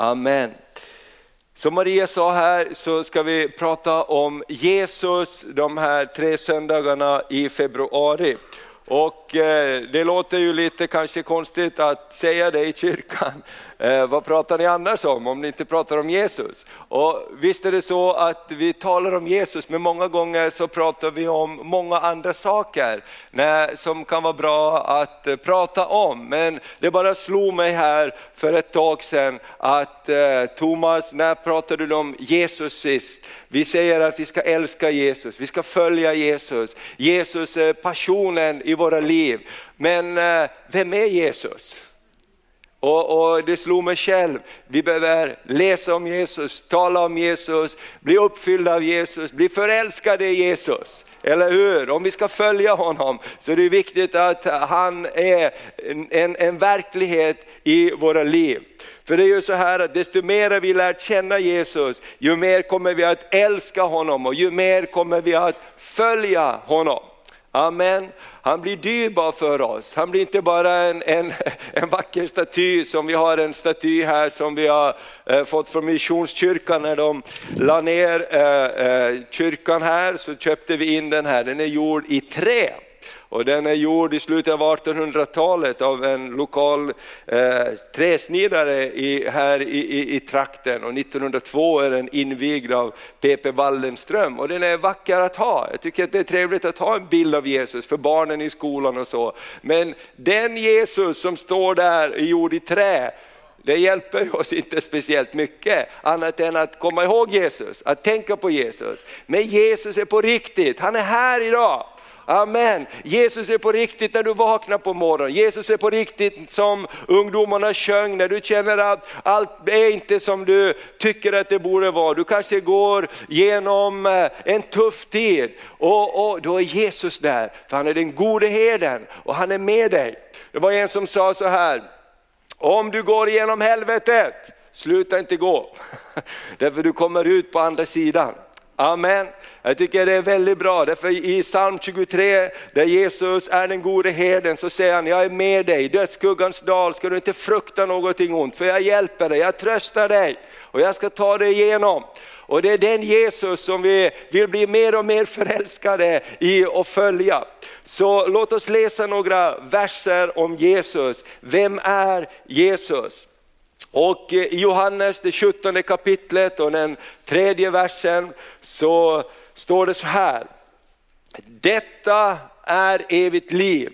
Amen. Som Maria sa här så ska vi prata om Jesus de här tre söndagarna i februari. Och eh, det låter ju lite kanske konstigt att säga det i kyrkan. Eh, vad pratar ni annars om, om ni inte pratar om Jesus? Och visst är det så att vi talar om Jesus, men många gånger så pratar vi om många andra saker när, som kan vara bra att eh, prata om. Men det bara slog mig här för ett tag sedan att eh, Thomas, när pratade du om Jesus sist? Vi säger att vi ska älska Jesus, vi ska följa Jesus. Jesus är passionen i våra liv. Men eh, vem är Jesus? Och, och, Det slog mig själv, vi behöver läsa om Jesus, tala om Jesus, bli uppfyllda av Jesus, bli förälskade i Jesus. Eller hur? Om vi ska följa honom så är det viktigt att han är en, en, en verklighet i våra liv. För det är ju så här att desto mer vi lär känna Jesus, ju mer kommer vi att älska honom och ju mer kommer vi att följa honom. Amen. Han blir dyrbar för oss. Han blir inte bara en, en, en vacker staty som vi har en staty här som vi har eh, fått från Missionskyrkan när de la ner eh, eh, kyrkan här så köpte vi in den här. Den är gjord i trä. Och den är gjord i slutet av 1800-talet av en lokal eh, träsnidare i, här i, i, i, trakten och 1902 är den invigd av P.P. Wallenström och den är vacker att ha. Jag tycker att det är trevligt att ha en bild av Jesus för barnen i skolan och så. Men den Jesus som står där är gjord i trä, det hjälper oss inte speciellt mycket annat än att komma ihåg Jesus, att tänka på Jesus. Men Jesus är på riktigt, han är här idag. Amen. Jesus är på riktigt när du vaknar på morgonen. Jesus är på riktigt som ungdomarna sjöng när du känner att allt är inte som du tycker att det borde vara. Du kanske går genom eh, en tuff tid och, och då är Jesus där, för han är den gode herden och han är med dig. Det var en som sa så här, om du går igenom helvetet, sluta inte gå. Därför du kommer ut på andra sidan. Amen. Jag tycker det är väldigt bra, därför i psalm 23 där Jesus är den gode herden så säger han, jag är med dig, i dödsskuggans dal ska du inte frukta någonting ont, för jag hjälper dig, jag tröstar dig och jag ska ta dig igenom. Och det är den Jesus som vi vill bli mer och mer förälskade i och följa. Så låt oss läsa några verser om Jesus. Vem är Jesus? Och eh, i Johannes det 17 kapitlet och den tredje versen så står det så här. Detta är evigt liv,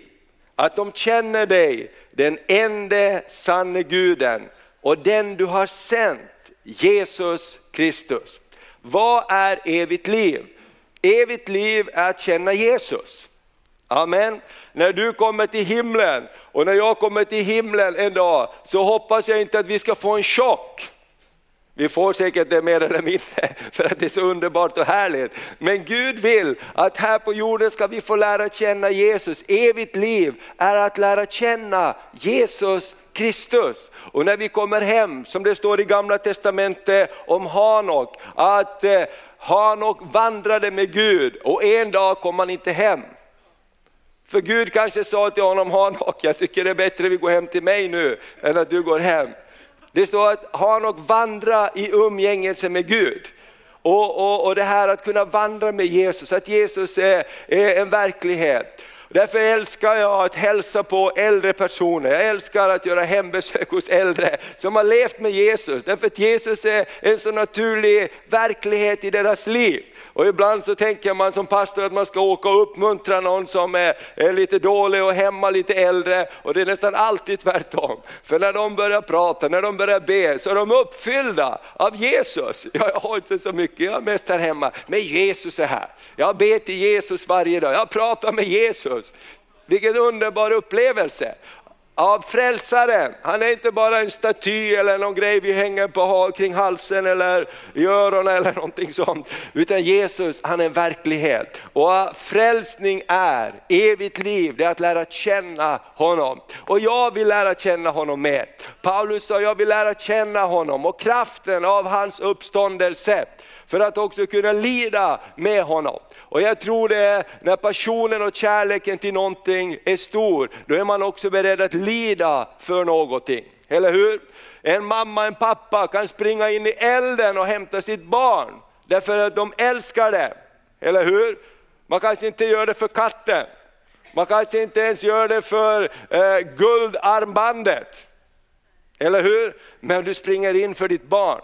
att de känner dig, den enda sanne guden och den du har sänt, Jesus Kristus. Vad är evigt liv? Evigt liv är att känna Jesus. Amen. När du kommer till himlen och när jag kommer till himlen en dag så hoppas jag inte att vi ska få en chock. Vi får säkert det mer eller mindre för att det är så underbart och härligt. Men Gud vill att här på jorden ska vi få lära känna Jesus. Evigt liv är att lära känna Jesus Kristus. Och när vi kommer hem, som det står i gamla testamentet om Hanok, att eh, Hanok vandrade med Gud och en dag kom han inte hem. För Gud kanske sa till honom, Hanok, jag tycker det är bättre att vi går hem till mig nu än att du går hem. Det står att Hanok vandra i umgängelse med Gud. Och, och, och det här att kunna vandra med Jesus, att Jesus är, är en verklighet. Därför älskar jag att hälsa på äldre personer, jag älskar att göra hembesök hos äldre som har levt med Jesus, därför att Jesus är en så naturlig verklighet i deras liv. Och ibland så tänker man som pastor att man ska åka och uppmuntra någon som är, är lite dålig och hemma lite äldre och det är nästan alltid tvärtom. För när de börjar prata, när de börjar be så är de uppfyllda av Jesus. Jag har inte så mycket, jag är mest här hemma, men Jesus är här. Jag ber till Jesus varje dag, jag pratar med Jesus. Vilken underbar upplevelse av frälsaren. Han är inte bara en staty eller någon grej vi hänger på kring halsen eller i öronen eller någonting sånt. Utan Jesus, han är en verklighet. Och frälsning är evigt liv, det är att lära känna honom. Och jag vill lära känna honom mer. Paulus sa, jag vill lära känna honom och kraften av hans uppståndelse för att också kunna lida med honom. Och jag tror det är när passionen och kärleken till någonting är stor, då är man också beredd att lida för någonting. Eller hur? en mamma, en pappa kan springa in i elden och hämta sitt barn, därför att de älskar det. Eller hur? Man kanske inte gör det för katten, man kanske inte ens gör det för eh, guldarmbandet. Eller hur? Men du springer in för ditt barn.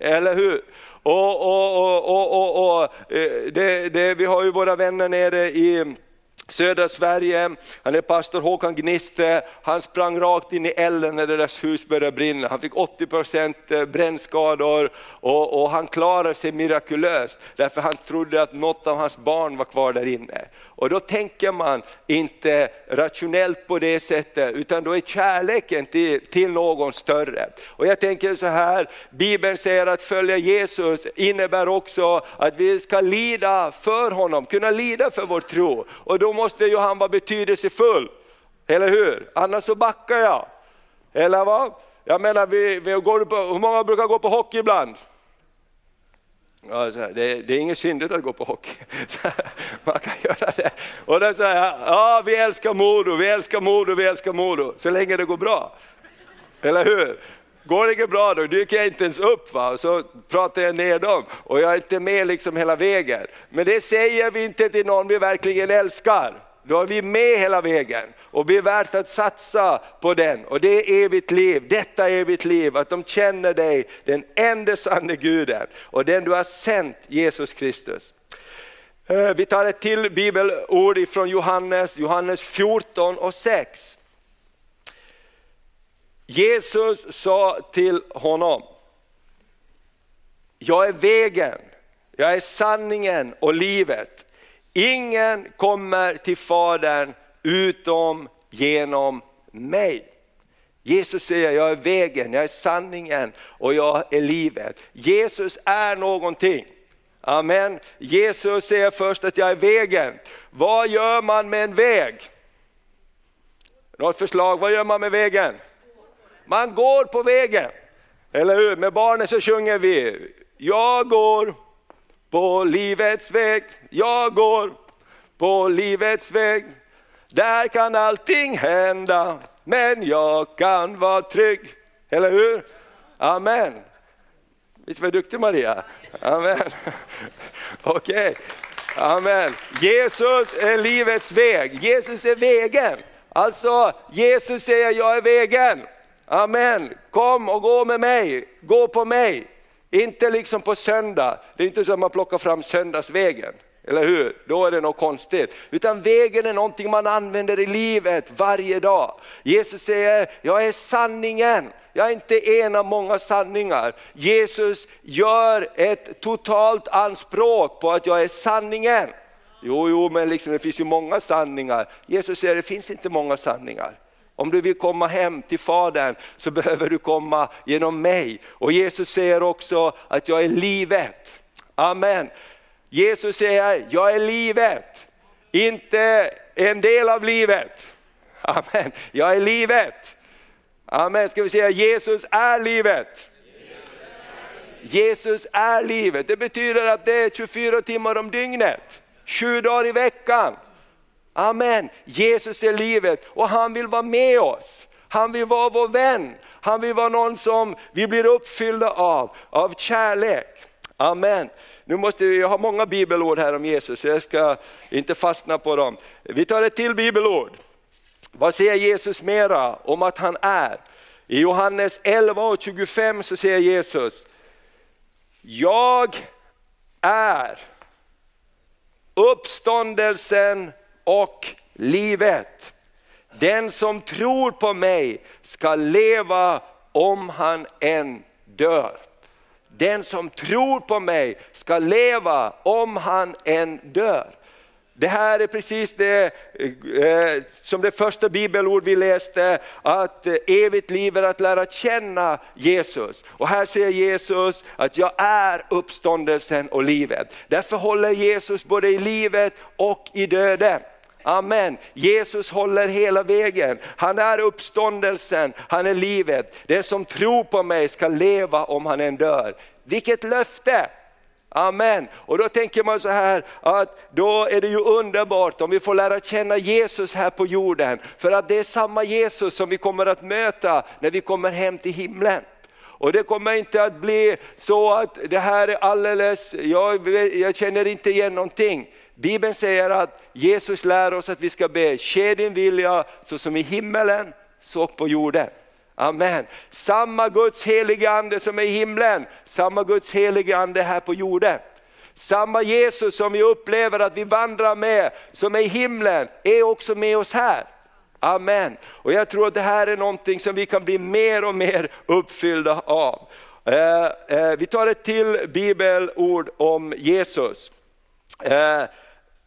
Eller hur? Och, och, och, och, och eh, det, det, vi har ju våra vänner nere i södra Sverige, han är pastor Håkan Gniste, han sprang rakt in i elden när deras hus började brinna. Han fick 80% eh, brännskador och, och, han klarade sig mirakulöst därför han trodde att något av hans barn var kvar där inne. Och då tänker man inte rationellt på det sättet, utan då är kärleken till, till någon större. Och jag tänker så här, Bibeln säger att följa Jesus innebär också att vi ska lida för honom, kunna lida för vår tro. Och då måste ju han vara betydelsefull, eller hur? Annars så backar jag. Eller vad? Jag menar, vi, vi går på, hur många brukar gå på hockey ibland? Alltså, det, det, är inget syndigt att gå på hockey. Man kan göra det. Och då säger jag, ja vi älskar Modo, vi älskar Modo, vi älskar Modo, så länge det går bra. Eller hur? Går det inte bra då dyker jag inte ens upp va? och så pratar jag ner dem och jag är inte med liksom hela vägen. Men det säger vi inte till någon vi verkligen älskar. Då är vi med hela vägen och det är värt att satsa på den. Och det är evigt liv, detta är evigt liv, att de känner dig, den enda sanne guden och den du har sänt, Jesus Kristus. Eh, vi tar ett till bibelord från Johannes, Johannes 14 och 6. Jesus sa till honom, jag är vägen, jag är sanningen och livet. Ingen kommer till Fadern utom genom mig. Jesus säger, jag är vägen, jag är sanningen och jag är livet. Jesus är någonting. Amen. Jesus säger först att jag är vägen. Vad gör man med en väg? Något förslag, vad gör man med vägen? Man går på vägen. Eller hur? Med barnen så sjunger vi, jag går på livets väg, jag går på livets väg. Där kan allting hända, men jag kan vara trygg. Eller hur? Amen. Visst var duktig Maria? Amen. Okej, okay. amen. Jesus är livets väg, Jesus är vägen. Alltså Jesus säger jag är vägen. Amen, kom och gå med mig, gå på mig. Inte liksom på söndag, det är inte så att man plockar fram söndagsvägen. Eller hur? Då är det något konstigt. Utan vägen är någonting man använder i livet varje dag. Jesus säger, jag är sanningen. Jag är inte en av många sanningar. Jesus gör ett totalt anspråk på att jag är sanningen. Jo, jo, men liksom, det finns ju många sanningar. Jesus säger, det finns inte många sanningar. Om du vill komma hem till Fadern så behöver du komma genom mig. Och Jesus säger också att jag är livet. Amen. Jesus säger, jag är livet, inte en del av livet. Amen. Jag är livet. Amen. Ska vi säga Jesus är livet? Jesus är livet. Det betyder att det är 24 timmar om dygnet, sju dagar i veckan. Amen. Jesus är livet och han vill vara med oss. Han vill vara vår vän. Han vill vara någon som vi blir uppfyllda av, av kärlek. Amen. Nu måste vi, jag har många bibelord här om Jesus, så jag ska inte fastna på dem. Vi tar ett till bibelord. Vad säger Jesus mera om att han är? I Johannes 11 och 25 så säger Jesus, jag är uppståndelsen och livet. Den som tror på mig ska leva om han än dör. Den som tror på mig ska leva om han än dör. Det här är precis det eh, som det första bibelord vi läste, att eh, evigt liv är att lära känna Jesus. Och här säger Jesus att jag är uppståndelsen och livet. Därför håller Jesus både i livet och i döden. Amen. Jesus håller hela vägen. Han är uppståndelsen, han är livet. Den som tror på mig ska leva om han än dör. Vilket löfte! Amen. Och då tänker man så här att då är det ju underbart om vi får lära känna Jesus här på jorden. För att det är samma Jesus som vi kommer att möta när vi kommer hem till himlen. Och det kommer inte att bli så att det här är alldeles, jag, jag känner inte igen någonting. Bibeln säger att Jesus lär oss att vi ska be, ske din vilja så som i himmelen, så på jorden. Amen. Samma Guds heliga ande som är i himlen, samma Guds heliga ande här på jorden. Samma Jesus som vi upplever att vi vandrar med, som är i himlen, är också med oss här. Amen. Och jag tror att det här är någonting som vi kan bli mer och mer uppfyllda av. Eh, eh, vi tar ett till bibelord om Jesus. Eh,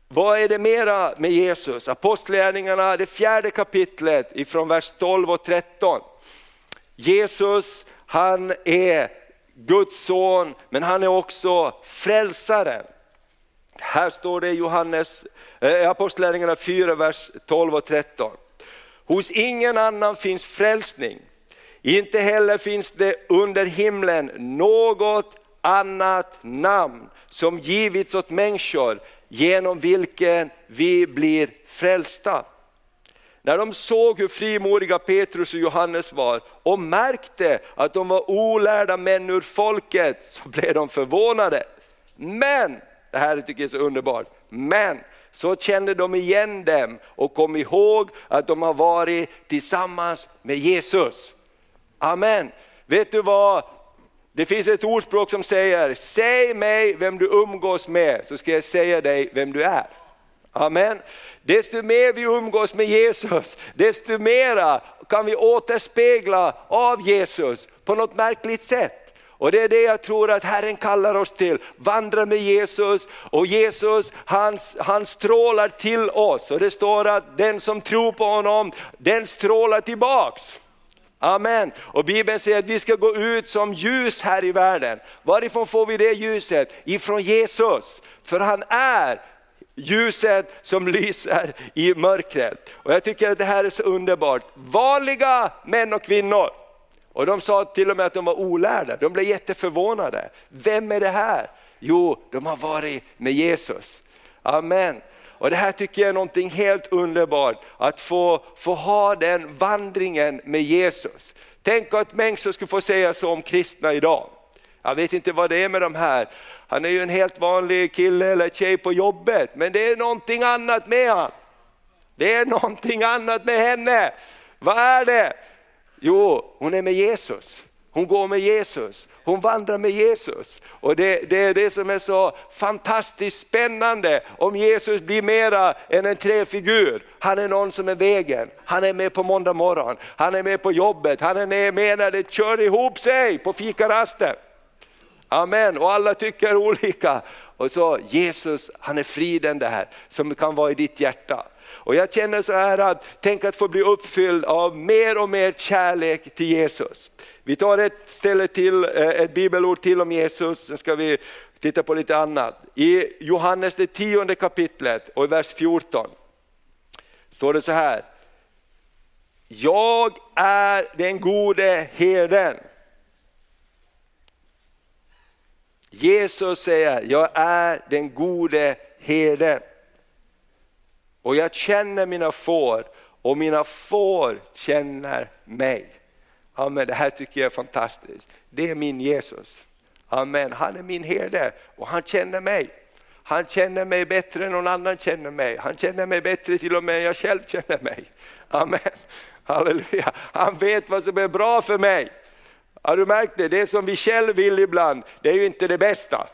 vad är det mera med Jesus? Apostlagärningarna, det fjärde kapitlet ifrån vers 12 och 13. Jesus han är Guds son men han är också frälsaren. Här står det i Johannes, eh, Apostlagärningarna 4, vers 12 och 13. Hos ingen annan finns frälsning, inte heller finns det under himlen något annat namn som givits åt människor genom vilken vi blir frälsta. När de såg hur frimodiga Petrus och Johannes var och märkte att de var olärda män ur folket så blev de förvånade. Men, det här tycker jag är så underbart, men så kände de igen dem och kom ihåg att de har varit tillsammans med Jesus. Amen. Vet du vad, det finns ett ordspråk som säger, säg mig vem du umgås med så ska jag säga dig vem du är. Amen. Desto mer vi umgås med Jesus, desto mera kan vi återspegla av Jesus på något märkligt sätt. Och det är det jag tror att Herren kallar oss till, vandra med Jesus och Jesus han, han strålar till oss och det står att den som tror på honom, den strålar tillbaks. Amen. Och Bibeln säger att vi ska gå ut som ljus här i världen. Varifrån får vi det ljuset? Ifrån Jesus. För han är ljuset som lyser i mörkret. Och jag tycker att det här är så underbart. Vanliga män och kvinnor. Och de sa till och med att de var olärda, de blev jätteförvånade. Vem är det här? Jo, de har varit med Jesus. Amen. Och det här tycker jag är någonting helt underbart, att få, få ha den vandringen med Jesus. Tänk att människor skulle få säga så om kristna idag. Jag vet inte vad det är med de här. Han är ju en helt vanlig kille eller tjej på jobbet, men det är någonting annat med han. Det är någonting annat med henne. Vad är det? Jo, hon är med Jesus. Hon går med Jesus, hon vandrar med Jesus. Och det, det, är det som är så fantastiskt spännande om Jesus blir mera än en träfigur. Han är någon som är vägen, han är med på måndag morgon, han är med på jobbet, han är med när det kör ihop sig på fikarasten. Amen, och alla tycker olika. Och så Jesus, han är friden där som kan vara i ditt hjärta. Och jag känner så här att, tänk att få bli uppfylld av mer och mer kärlek till Jesus. Vi tar ett ställe till, eh, ett bibelord till om Jesus, sen ska vi titta på lite annat. I Johannes det tionde kapitlet och i vers 14 står det så här. Jag är den gode herden. Jesus säger, jag är den gode herden. Och jag känner mina får och mina får känner mig. Amen, det här tycker jag är fantastiskt. Det är min Jesus. Amen, han är min herde och han känner mig. Han känner mig bättre än någon annan känner mig. Han känner mig bättre till och med än jag själv känner mig. Amen, halleluja. Han vet vad som är bra för mig. Har du märkt det? Det som vi själv vill ibland, det är ju inte det bästa.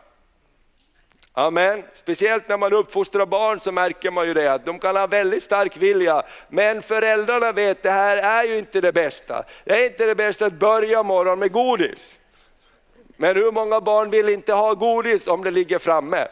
Amen. Speciellt när man uppfostrar barn så märker man ju det, att de kan ha väldigt stark vilja, men föräldrarna vet att det här är ju inte det bästa. Det är inte det bästa att börja morgonen med godis. Men hur många barn vill inte ha godis om det ligger framme?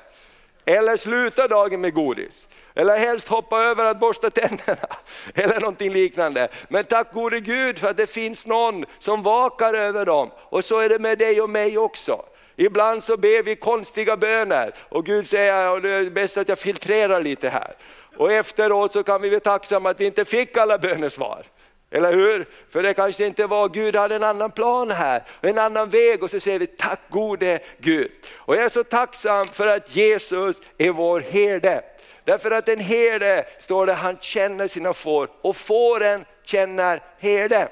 Eller sluta dagen med godis. Eller helst hoppa över att borsta tänderna, eller någonting liknande. Men tack gode Gud för att det finns någon som vakar över dem. Och så är det med dig och mig också. Ibland så ber vi konstiga böner och Gud säger att det är bäst att jag filtrerar lite här. Och efteråt så kan vi vara tacksamma att vi inte fick alla bönesvar. Eller hur? För det kanske inte var, Gud hade en annan plan här, en annan väg och så säger vi tack gode Gud. Och jag är så tacksam för att Jesus är vår herde. Därför att en herde, står det, han känner sina får och fåren känner herde.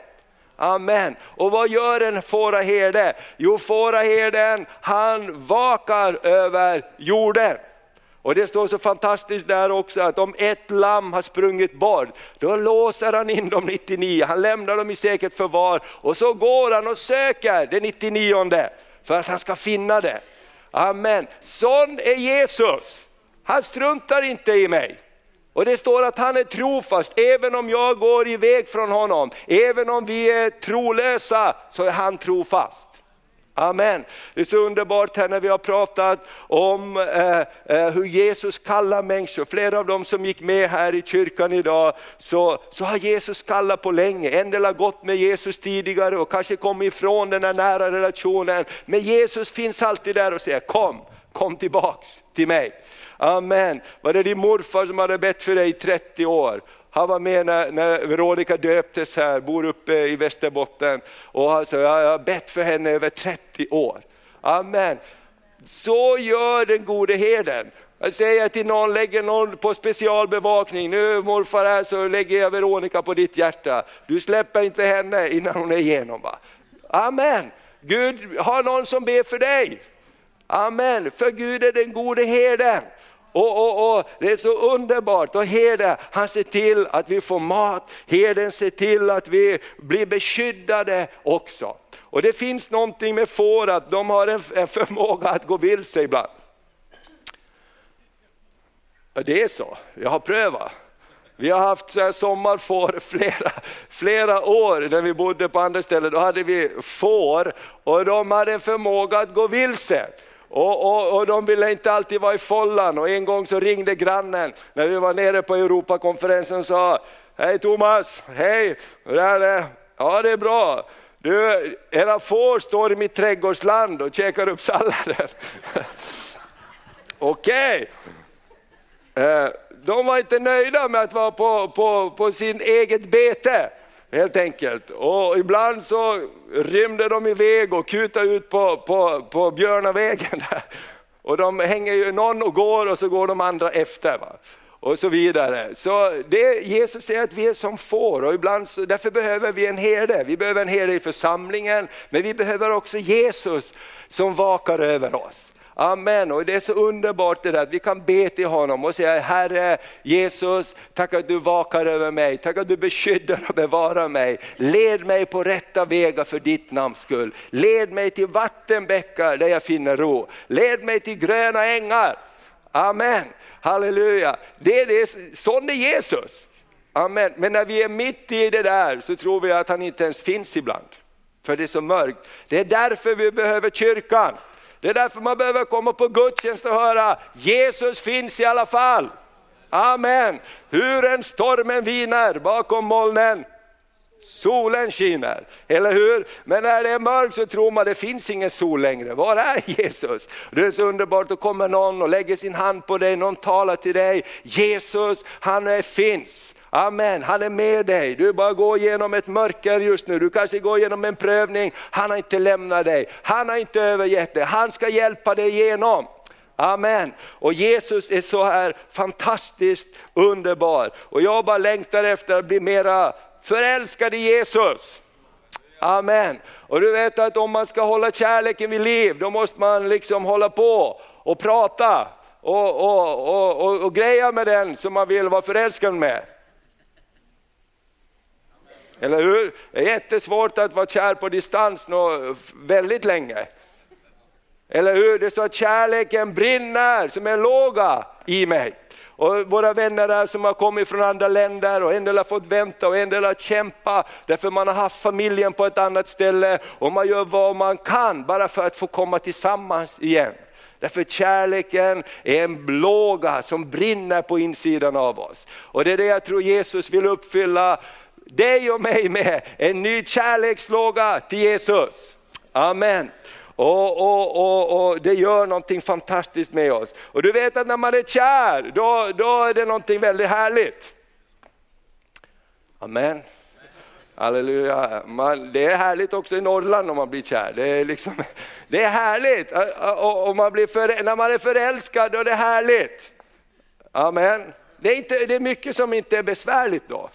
Amen. Och vad gör en fåraherde? Jo, fåraherden han vakar över jorden. Och det står så fantastiskt där också att om ett lamm har sprungit bort, då låser han in de 99, han lämnar dem i säkert förvar och så går han och söker det 99 för att han ska finna det. Amen. Sån är Jesus. Han struntar inte i mig. Och det står att han är trofast, även om jag går iväg från honom, även om vi är trolösa så är han trofast. Amen. Det är så underbart här när vi har pratat om eh, eh, hur Jesus kallar människor. Flera av dem som gick med här i kyrkan idag, så, så har Jesus kallat på länge. En del har gått med Jesus tidigare och kanske kommit ifrån den här nära relationen. Men Jesus finns alltid där och säger kom, kom tillbaks till mig. Amen. Var det din morfar som hade bett för dig i 30 år? Han var med när, när Veronica döptes här, bor uppe i Västerbotten. Och han sa, jag har bett för henne över 30 år. Amen. Så gör den gode herden. Jag säger till någon, lägger någon på specialbevakning, nu morfar här så lägger jag Veronica på ditt hjärta. Du släpper inte henne innan hon är igenom. Va? Amen. Gud har någon som ber för dig. Amen, för Gud är den gode herden. Och, och, och, Det är så underbart och herden han ser till att vi får mat, herden ser till att vi blir beskyddade också. Och det finns någonting med får att de har en, en förmåga att gå vilse ibland. Ja, det är så, jag har prövat. Vi har haft sommarfår flera, flera år när vi bodde på andra ställen. Då hade vi får och de hade en förmåga att gå vilse. Och, och, och, de ville inte alltid vara i follan och en gång så ringde grannen när vi var nere på Europakonferensen och sa Hej Thomas, hej, hur är det? Ja det är bra. Du, era får står i mitt trädgårdsland och käkar upp salladen. Okej. Okay. Eh, de var inte nöjda med att vara på, på, på sin eget bete helt enkelt. Och ibland så rymde de iväg och kutade ut på, på, på Björnavägen. Där. Och de hänger ju, någon och går och så går de andra efter. Va? Och så vidare. Så det, Jesus säger att vi är som får och ibland så, därför behöver vi en herde. Vi behöver en herde i församlingen, men vi behöver också Jesus som vakar över oss. Amen, och det är så underbart det där att vi kan be till honom och säga Herre Jesus, tack att du vakar över mig, tack att du beskyddar och bevarar mig. Led mig på rätta vägar för ditt namns skull. Led mig till vattenbäckar där jag finner ro. Led mig till gröna ängar. Amen, halleluja. Det är det, sån är Jesus. Amen. Men när vi är mitt i det där så tror vi att han inte ens finns ibland. För det är så mörkt. Det är därför vi behöver kyrkan. Det är därför man behöver komma på gudstjänst och höra, Jesus finns i alla fall. Amen. Hur en stormen viner bakom molnen, solen skiner, eller hur? Men när det är mörkt så tror man det finns ingen sol längre. Var är Jesus? Det är så underbart, då kommer någon och lägger sin hand på dig, någon talar till dig. Jesus, han är, finns. Amen, han är med dig. Du bara går igenom ett mörker just nu, du kanske går igenom en prövning. Han har inte lämnat dig, han har inte övergett dig, han ska hjälpa dig igenom. Amen. Och Jesus är så här fantastiskt underbar. Och jag bara längtar efter att bli mera förälskad i Jesus. Amen. Och du vet att om man ska hålla kärleken vid liv, då måste man liksom hålla på och prata och, och, och, och, och greja med den som man vill vara förälskad med. Eller hur? Det är jättesvårt att vara kär på distans väldigt länge. Eller hur? Det står att kärleken brinner som en låga i mig. Och våra vänner där som har kommit från andra länder och en del har fått vänta och en del har kämpa därför man har haft familjen på ett annat ställe och man gör vad man kan bara för att få komma tillsammans igen. Därför kärleken är en låga som brinner på insidan av oss. Och det är det jag tror Jesus vill uppfylla dig och mig med en ny kärlekslåga till Jesus. Amen. Och, och, och, och, det gör någonting fantastiskt med oss. Och du vet att när man är kär, då, då är det någonting väldigt härligt. Amen. Halleluja. Man, det är härligt också i Norrland om man blir kär. Det är, liksom, det är härligt. Och, och man blir för, när man är förälskad då är det härligt. Amen. Det är, inte, det är mycket som inte är besvärligt då.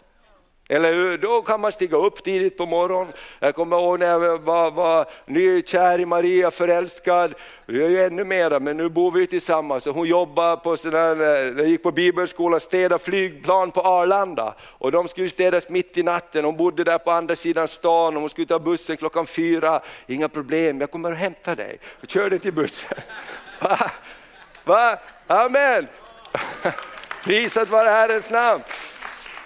Eller hur? Då kan man stiga upp tidigt på morgonen. Jag kommer ihåg när jag var, var nykär i Maria, förälskad. Det är ju ännu mera, men nu bor vi tillsammans. hon jobbar på sådär, eh, gick på bibelskola, städa flygplan på Arlanda. Och de skulle städas mitt i natten. Hon bodde där på andra sidan stan och hon skulle ta bussen klockan fyra. Inga problem, jag kommer och hämta dig. Och körde till bussen. Va? Va? Amen! Prisat vare Herrens namn.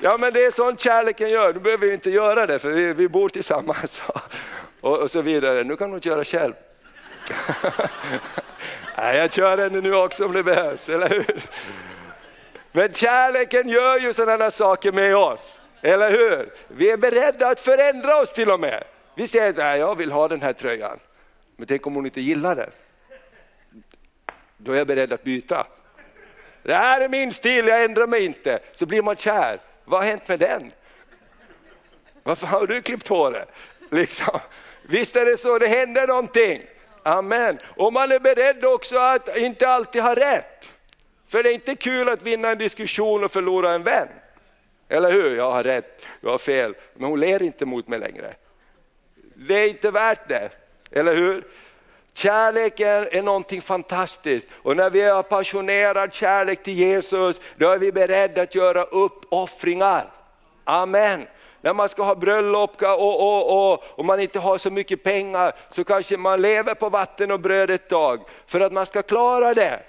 Ja men det är sånt kärleken gör, du behöver vi inte göra det för vi, vi bor tillsammans. Och, och, så vidare, nu kan du köra själv. Nej, jag kör henne nu också om det behövs, eller hur? Men kärleken gör ju sådana saker med oss, eller hur? Vi är beredda att förändra oss till och med. Vi säger att jag vill ha den här tröjan, men tänk om hon inte gillar den? Då är jag beredd att byta. Det här är min stil, jag ändrar mig inte. Så blir man kär. Vad har hänt med den? Varför har du klippt håret? Liksom. Visst är det så, det händer någonting. Amen. Och man är beredd också att inte alltid ha rätt. För det är inte kul att vinna en diskussion och förlora en vän. Eller hur? Jag har rätt, jag har fel. Men hon ler inte mot mig längre. Det är inte värt det, eller hur? Kärleken är någonting fantastiskt och när vi har passionerad kärlek till Jesus, då är vi beredda att göra uppoffringar. Amen. När man ska ha bröllop och, och, och, och man inte har så mycket pengar så kanske man lever på vatten och bröd ett tag för att man ska klara det.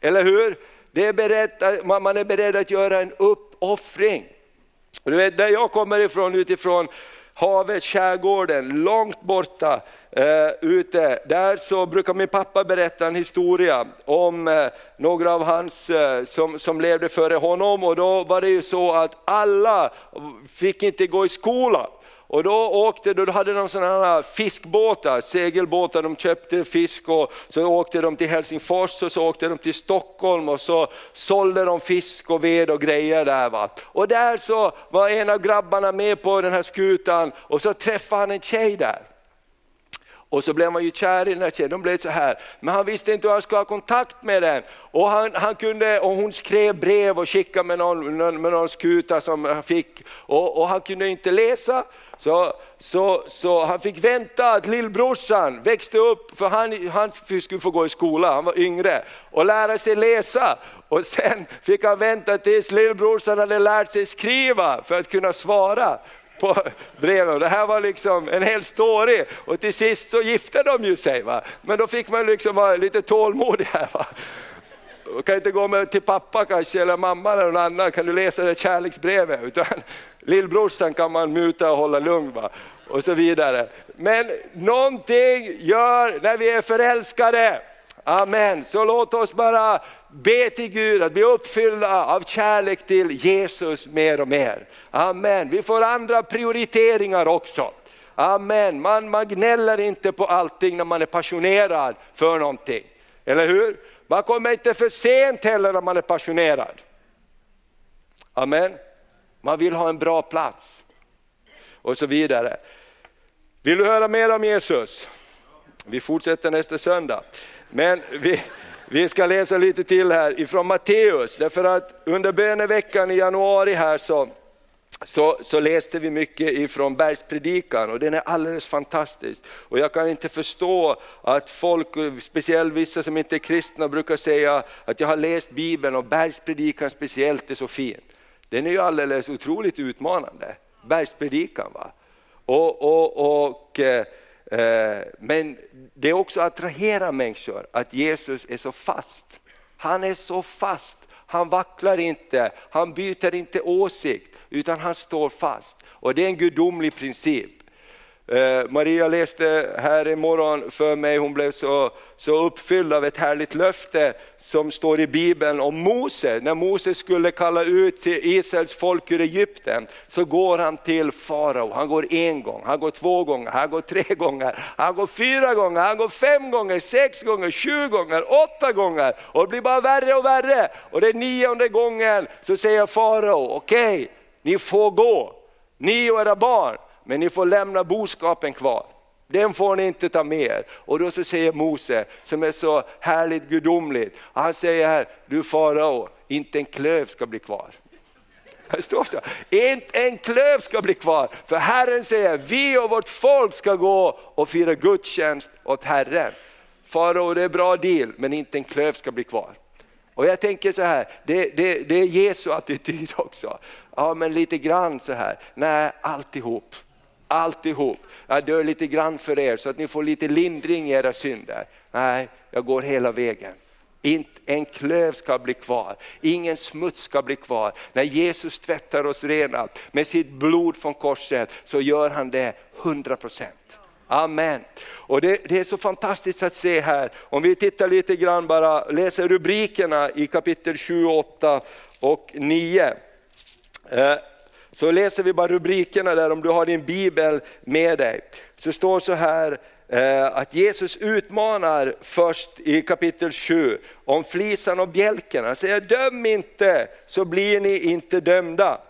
Eller hur? Det är beredd, man är beredd att göra en uppoffring. Du vet, där jag kommer ifrån utifrån havet, skärgården, långt borta eh, ute. Där så brukar min pappa berätta en historia om eh, några av hans eh, som, som levde före honom och då var det ju så att alla fick inte gå i skolan. Och då åkte då hade de sådana här fiskbåtar, segelbåtar, de köpte fisk och så åkte de till Helsingfors och så åkte de till Stockholm och så sålde de fisk och ved och grejer där. Va? Och där så var en av grabbarna med på den här skutan och så träffade han en tjej där. Och så blev man ju kär i den här tjejen, de blev så här. Men han visste inte hur han skulle ha kontakt med den. Och, han, han kunde, och hon skrev brev och skickade med någon, med någon skuta som han fick. Och, och han kunde inte läsa, så, så, så han fick vänta att lillbrorsan växte upp, för han, han skulle få gå i skola, han var yngre, och lära sig läsa. Och sen fick han vänta tills lillbrorsan hade lärt sig skriva för att kunna svara på breven. Det här var liksom en hel story och till sist så gifte de ju sig. Va? Men då fick man liksom vara lite tålmodig här. Va? Man kan inte gå med till pappa kanske eller mamma eller någon annan, kan du läsa det kärleksbrevet? Utan lillbrorsan kan man muta och hålla lugn. Va? Och så vidare. Men någonting gör när vi är förälskade. Amen. Så låt oss bara be till Gud att bli uppfyllda av kärlek till Jesus mer och mer. Amen. Vi får andra prioriteringar också. Amen. Man, man gnäller inte på allting när man är passionerad för någonting. Eller hur? Man kommer inte för sent heller när man är passionerad. Amen. Man vill ha en bra plats. Och så vidare. Vill du höra mer om Jesus? Vi fortsätter nästa söndag. Men vi, vi ska läsa lite till här ifrån Matteus, därför att under böneveckan i januari här så, så, så, läste vi mycket ifrån bergspredikan och den är alldeles fantastisk. Och jag kan inte förstå att folk, speciellt vissa som inte är kristna, brukar säga att jag har läst Bibeln och bergspredikan speciellt är så fin. Den är ju alldeles otroligt utmanande, bergspredikan. Va? Och, och, och eh, Eh, men det också attraherar människor att Jesus är så fast. Han är så fast, han vacklar inte, han byter inte åsikt utan han står fast. Och det är en gudomlig princip. Eh, Maria läste här imorgon för mig, hon blev så, så uppfylld av ett härligt löfte som står i Bibeln om Mose. När Mose skulle kalla ut Israels folk ur Egypten så går han till farao. Han går en gång, han går två gånger, han går tre gånger, han går fyra gånger, han går fem gånger, sex gånger, sju gånger, åtta gånger. Och det blir bara värre och värre. Och den nionde gången så säger farao, okej, okay, ni får gå, ni och era barn men ni får lämna boskapen kvar. Den får ni inte ta med er. Och då så säger Mose, som är så härligt gudomligt, han säger här, du farao, inte en klöv ska bli kvar. Det står så, inte en klöv ska bli kvar, för Herren säger, vi och vårt folk ska gå och fira gudstjänst åt Herren. Farao, det är bra deal, men inte en klöv ska bli kvar. Och jag tänker så här, det, det, det är Jesu attityd också. Ja men lite grann så här, nej alltihop. Alltihop. Jag dör lite grann för er så att ni får lite lindring i era synder. Nej, jag går hela vägen. Inte en klöv ska bli kvar, ingen smuts ska bli kvar. När Jesus tvättar oss rena med sitt blod från korset så gör han det 100 procent. Amen. Och det, det, är så fantastiskt att se här, om vi tittar lite grann bara, läser rubrikerna i kapitel 7, 8 och 9. Så läser vi bara rubrikerna där om du har din bibel med dig. Så står så här eh, att Jesus utmanar först i kapitel 7 om flisan och bjälken. Han säger döm inte så blir ni inte dömda.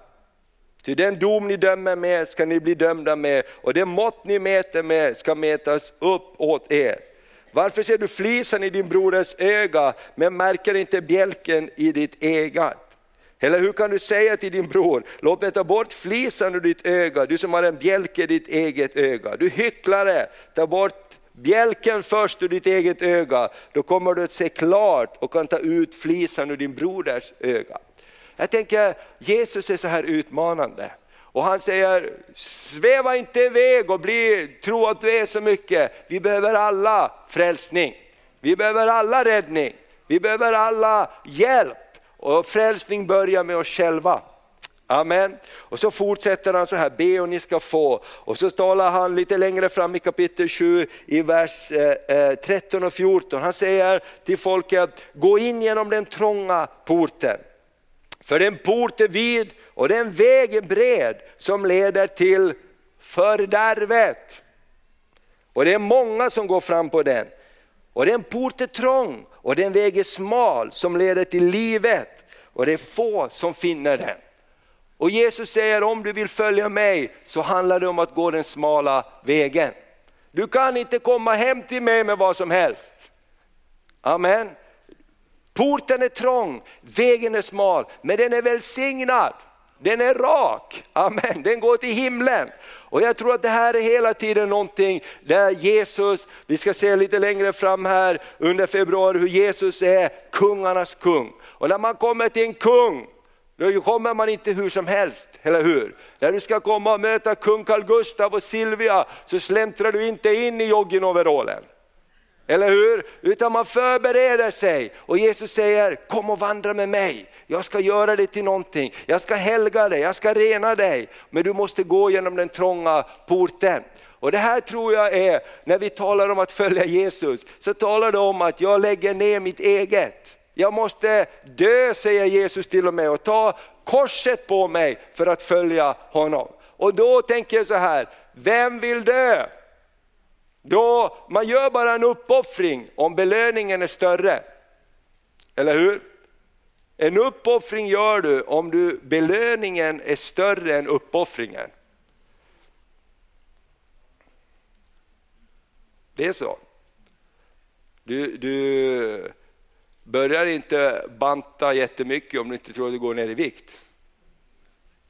Ty den dom ni dömer med ska ni bli dömda med och det mått ni mäter med ska mätas upp åt er. Varför ser du flisan i din broders öga men märker inte bjälken i ditt eget? Eller hur kan du säga till din bror, låt mig ta bort flisan ur ditt öga, du som har en bjälke i ditt eget öga. Du hycklare, ta bort bjälken först ur ditt eget öga, då kommer du att se klart och kan ta ut flisan ur din broders öga. Jag tänker, Jesus är så här utmanande. Och han säger, sväva inte iväg och bli, tro att du är så mycket. Vi behöver alla frälsning. Vi behöver alla räddning. Vi behöver alla hjälp. Och frälsning börjar med oss själva. Amen. Och så fortsätter han så här, be och ni ska få. Och så talar han lite längre fram i kapitel 7 i vers eh, eh, 13 och 14. Han säger till folket, gå in genom den trånga porten. För den port är vid och den väg är bred som leder till fördärvet. Och det är många som går fram på den. Och den port är trång och den väg är smal som leder till livet och det är få som finner den. Och Jesus säger om du vill följa mig så handlar det om att gå den smala vägen. Du kan inte komma hem till mig med vad som helst. Amen. Porten är trång, vägen är smal, men den är välsignad. Den är rak, amen, den går till himlen. Och jag tror att det här är hela tiden någonting där Jesus, vi ska se lite längre fram här under februari hur Jesus är kungarnas kung. Och när man kommer till en kung, då kommer man inte hur som helst, eller hur? När du ska komma och möta kung Carl Gustaf och Silvia så släntrar du inte in i joggingoverallen. Eller hur? Utan man förbereder sig och Jesus säger kom och vandra med mig. Jag ska göra dig till någonting, jag ska helga dig, jag ska rena dig. Men du måste gå genom den trånga porten. Och det här tror jag är, när vi talar om att följa Jesus, så talar det om att jag lägger ner mitt eget. Jag måste dö, säger Jesus till och med, och ta korset på mig för att följa honom. Och då tänker jag så här, vem vill dö? Då man gör bara en uppoffring om belöningen är större. Eller hur? En uppoffring gör du om du, belöningen är större än uppoffringen. Det är så. Du, du börjar inte banta jättemycket om du inte tror att du går ner i vikt.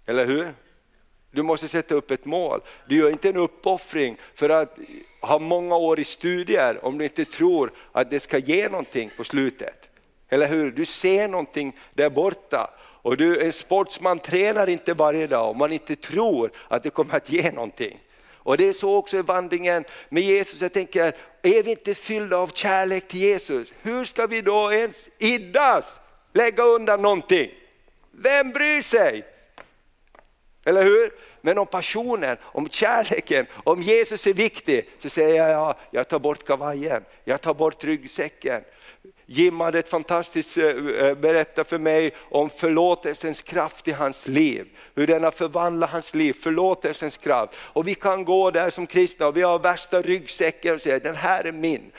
Eller hur? Du måste sätta upp ett mål. Du gör inte en uppoffring för att ha många år i studier om du inte tror att det ska ge någonting på slutet. Eller hur? Du ser någonting där borta. Och du, en sportsman tränar inte varje dag om man inte tror att det kommer att ge någonting. Och det är så också i vandringen med Jesus. Jag tänker, är vi inte fyllda av kärlek till Jesus, hur ska vi då ens iddas lägga undan någonting? Vem bryr sig? Eller hur? Men om passionen, om kärleken, om Jesus är viktig så säger jag, ja, jag tar bort kavajen, jag tar bort ryggsäcken. Jim hade ett fantastiskt eh, eh, berätta för mig om förlåtelsens kraft i hans liv. Hur den har förvandlat hans liv, förlåtelsens kraft. Och vi kan gå där som kristna och vi har värsta ryggsäcken och säga, den här är min.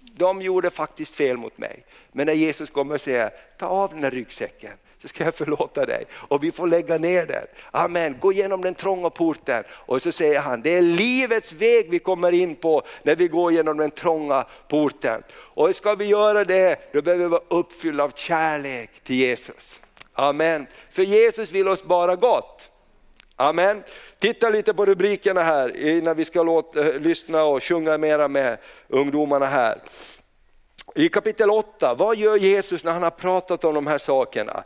De gjorde faktiskt fel mot mig. Men när Jesus kommer och säger, ta av den här ryggsäcken, så ska jag förlåta dig. Och vi får lägga ner den. Amen, gå igenom den trånga porten. Och så säger han, det är livets väg vi kommer in på när vi går genom den trånga porten. Och ska vi göra det, då behöver vi vara uppfyllda av kärlek till Jesus. Amen, för Jesus vill oss bara gott. Amen. Titta lite på rubrikerna här innan vi ska låta, eh, lyssna och sjunga mera med ungdomarna här. I kapitel 8, vad gör Jesus när han har pratat om de här sakerna?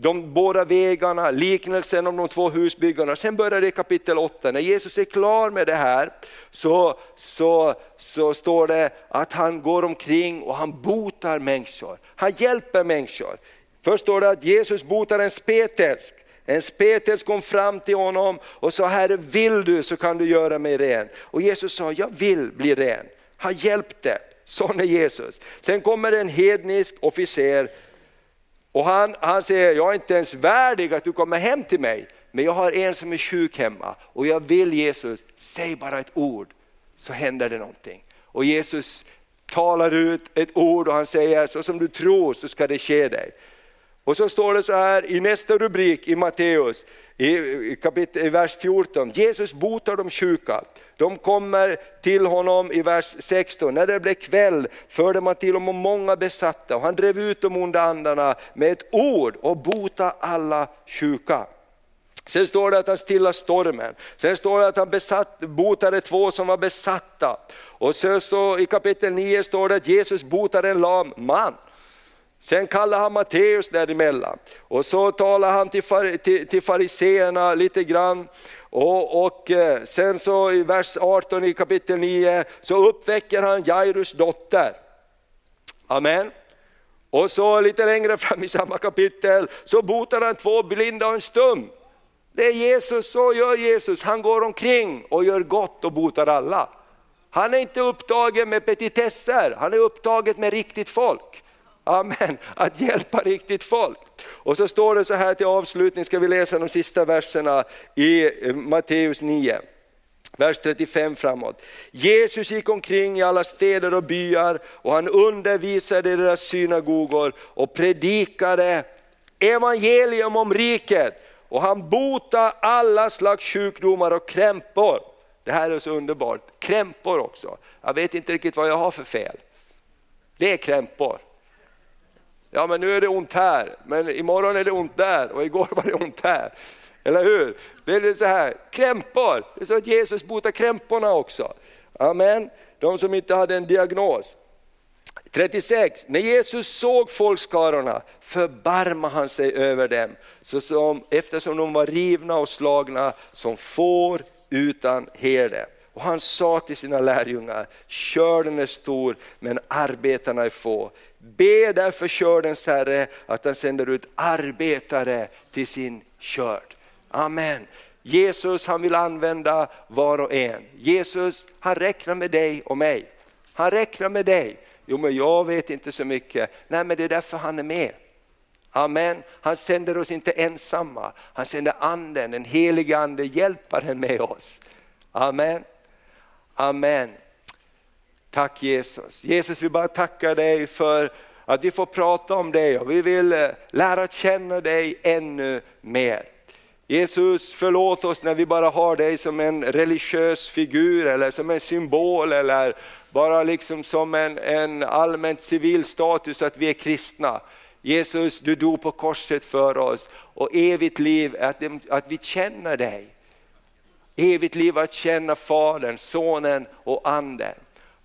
De båda vägarna, liknelsen om de två husbyggarna. Sen börjar det i kapitel 8, när Jesus är klar med det här så, så, så står det att han går omkring och han botar människor. Han hjälper människor. Först står det att Jesus botar en spetälsk. En spetälsk kom fram till honom och sa, Herre vill du så kan du göra mig ren. Och Jesus sa, jag vill bli ren. Han hjälpte. Sån är Jesus. Sen kommer en hednisk officer och han, han säger, jag är inte ens värdig att du kommer hem till mig, men jag har en som är sjuk hemma och jag vill Jesus, säg bara ett ord så händer det någonting. Och Jesus talar ut ett ord och han säger, så som du tror så ska det ske dig. Och så står det så här i nästa rubrik i Matteus, i, kapitel, i vers 14, Jesus botar de sjuka. De kommer till honom i vers 16, när det blev kväll förde man till honom många besatta och han drev ut de onda andarna med ett ord och bota alla sjuka. Sen står det att han stillade stormen, sen står det att han besatt, botade två som var besatta. Och så står, i kapitel 9 står det att Jesus botade en lam man. Sen kallar han Matteus däremellan och så talar han till, till, till fariseerna lite grann. Och, och eh, sen så i vers 18 i kapitel 9 så uppväcker han Jairus dotter. Amen. Och så lite längre fram i samma kapitel så botar han två blinda och en stum. Det är Jesus, så gör Jesus. Han går omkring och gör gott och botar alla. Han är inte upptagen med petitesser, han är upptagen med riktigt folk. Amen, att hjälpa riktigt folk. Och så står det så här till avslutning, ska vi läsa de sista verserna i eh, Matteus 9. Vers 35 framåt. Jesus gick omkring i alla städer och byar och han undervisade i deras synagogor och predikade evangelium om riket. Och han botade alla slags sjukdomar och krämpor. Det här är så underbart, krämpor också. Jag vet inte riktigt vad jag har för fel. Det är krämpor. Ja men nu är det ont här, men imorgon är det ont där och igår var det ont här. Eller hur? Det är så här, krämpor, det är så att Jesus botar krämporna också. Amen, de som inte hade en diagnos. 36. När Jesus såg folkskarorna förbarmade han sig över dem, så som, eftersom de var rivna och slagna som får utan herde. Och han sa till sina lärjungar, körden är stor men arbetarna är få. Be därför kördens Herre att han sänder ut arbetare till sin körd. Amen. Jesus han vill använda var och en. Jesus han räknar med dig och mig. Han räknar med dig. Jo men jag vet inte så mycket. Nej men det är därför han är med. Amen. Han sänder oss inte ensamma. Han sänder anden, den helige ande, hjälparen med oss. Amen. Amen. Tack Jesus. Jesus vi bara tackar dig för att vi får prata om dig och vi vill eh, lära känna dig ännu mer. Jesus förlåt oss när vi bara har dig som en religiös figur eller som en symbol eller bara liksom som en, en allmänt civil status att vi är kristna. Jesus du dog på korset för oss och evigt liv är att, att vi känner dig. Evigt liv att känna Fadern, Sonen och Anden.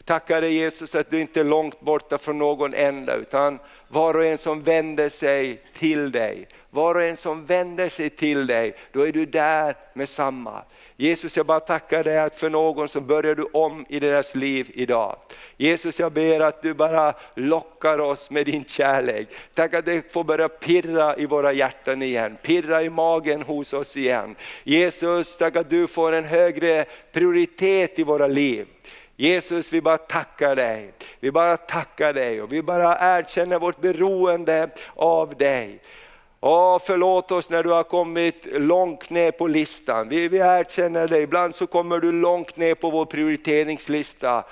Tackar dig Jesus att du inte är långt borta från någon enda utan var och en som vänder sig till dig, var och en som vänder sig till dig, då är du där med samma. Jesus jag bara tackar dig att för någon så börjar du om i deras liv idag. Jesus jag ber att du bara lockar oss med din kärlek. Tack att det får börja pirra i våra hjärtan igen, pirra i magen hos oss igen. Jesus tack att du får en högre prioritet i våra liv. Jesus vi bara tackar dig, vi bara tackar dig och vi bara erkänner vårt beroende av dig. Åh, förlåt oss när du har kommit långt ner på listan. Vi, vi erkänner dig, ibland så kommer du långt ner på vår prioriteringslista.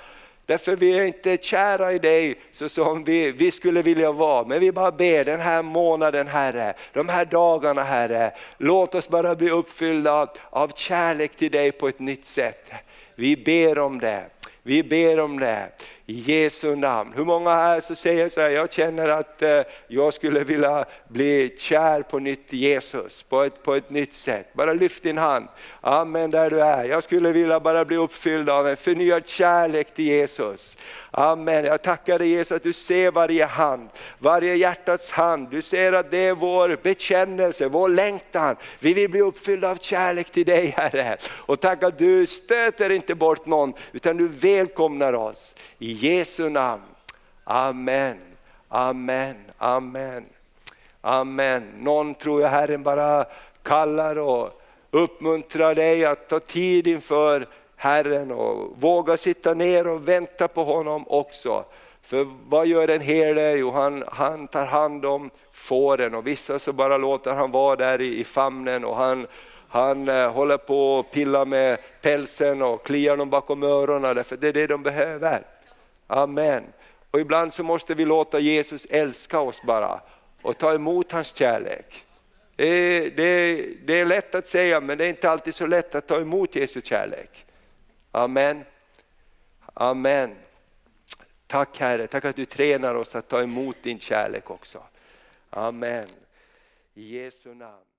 Därför vi är inte kära i dig så som vi, vi skulle vilja vara. Men vi bara ber den här månaden Herre, de här dagarna Herre, låt oss bara bli uppfyllda av kärlek till dig på ett nytt sätt. Vi ber om det. Vi ber om det i Jesu namn. Hur många här så säger så här, jag känner att eh, jag skulle vilja bli kär på nytt i Jesus, på ett, på ett nytt sätt. Bara lyft din hand. Amen där du är. Jag skulle vilja bara bli uppfylld av en förnyad kärlek till Jesus. Amen. Jag tackar dig Jesus att du ser varje hand, varje hjärtats hand. Du ser att det är vår bekännelse, vår längtan. Vi vill bli uppfyllda av kärlek till dig Herre. Och tack att du stöter inte bort någon utan du välkomnar oss. I Jesu namn. Amen, amen, amen. Amen. Någon tror jag Herren bara kallar och uppmuntrar dig att ta tid inför Herren och våga sitta ner och vänta på honom också. För vad gör en herde? Jo, han, han tar hand om fåren och vissa så bara låter han vara där i, i famnen och han, han eh, håller på och pillar med pälsen och kliar dem bakom öronen därför det är det de behöver. Amen. Och ibland så måste vi låta Jesus älska oss bara och ta emot hans kärlek. Det är, det, det är lätt att säga men det är inte alltid så lätt att ta emot Jesu kärlek. Amen. Amen. Tack Herre, tack att du tränar oss att ta emot din kärlek också. Amen. I Jesu namn.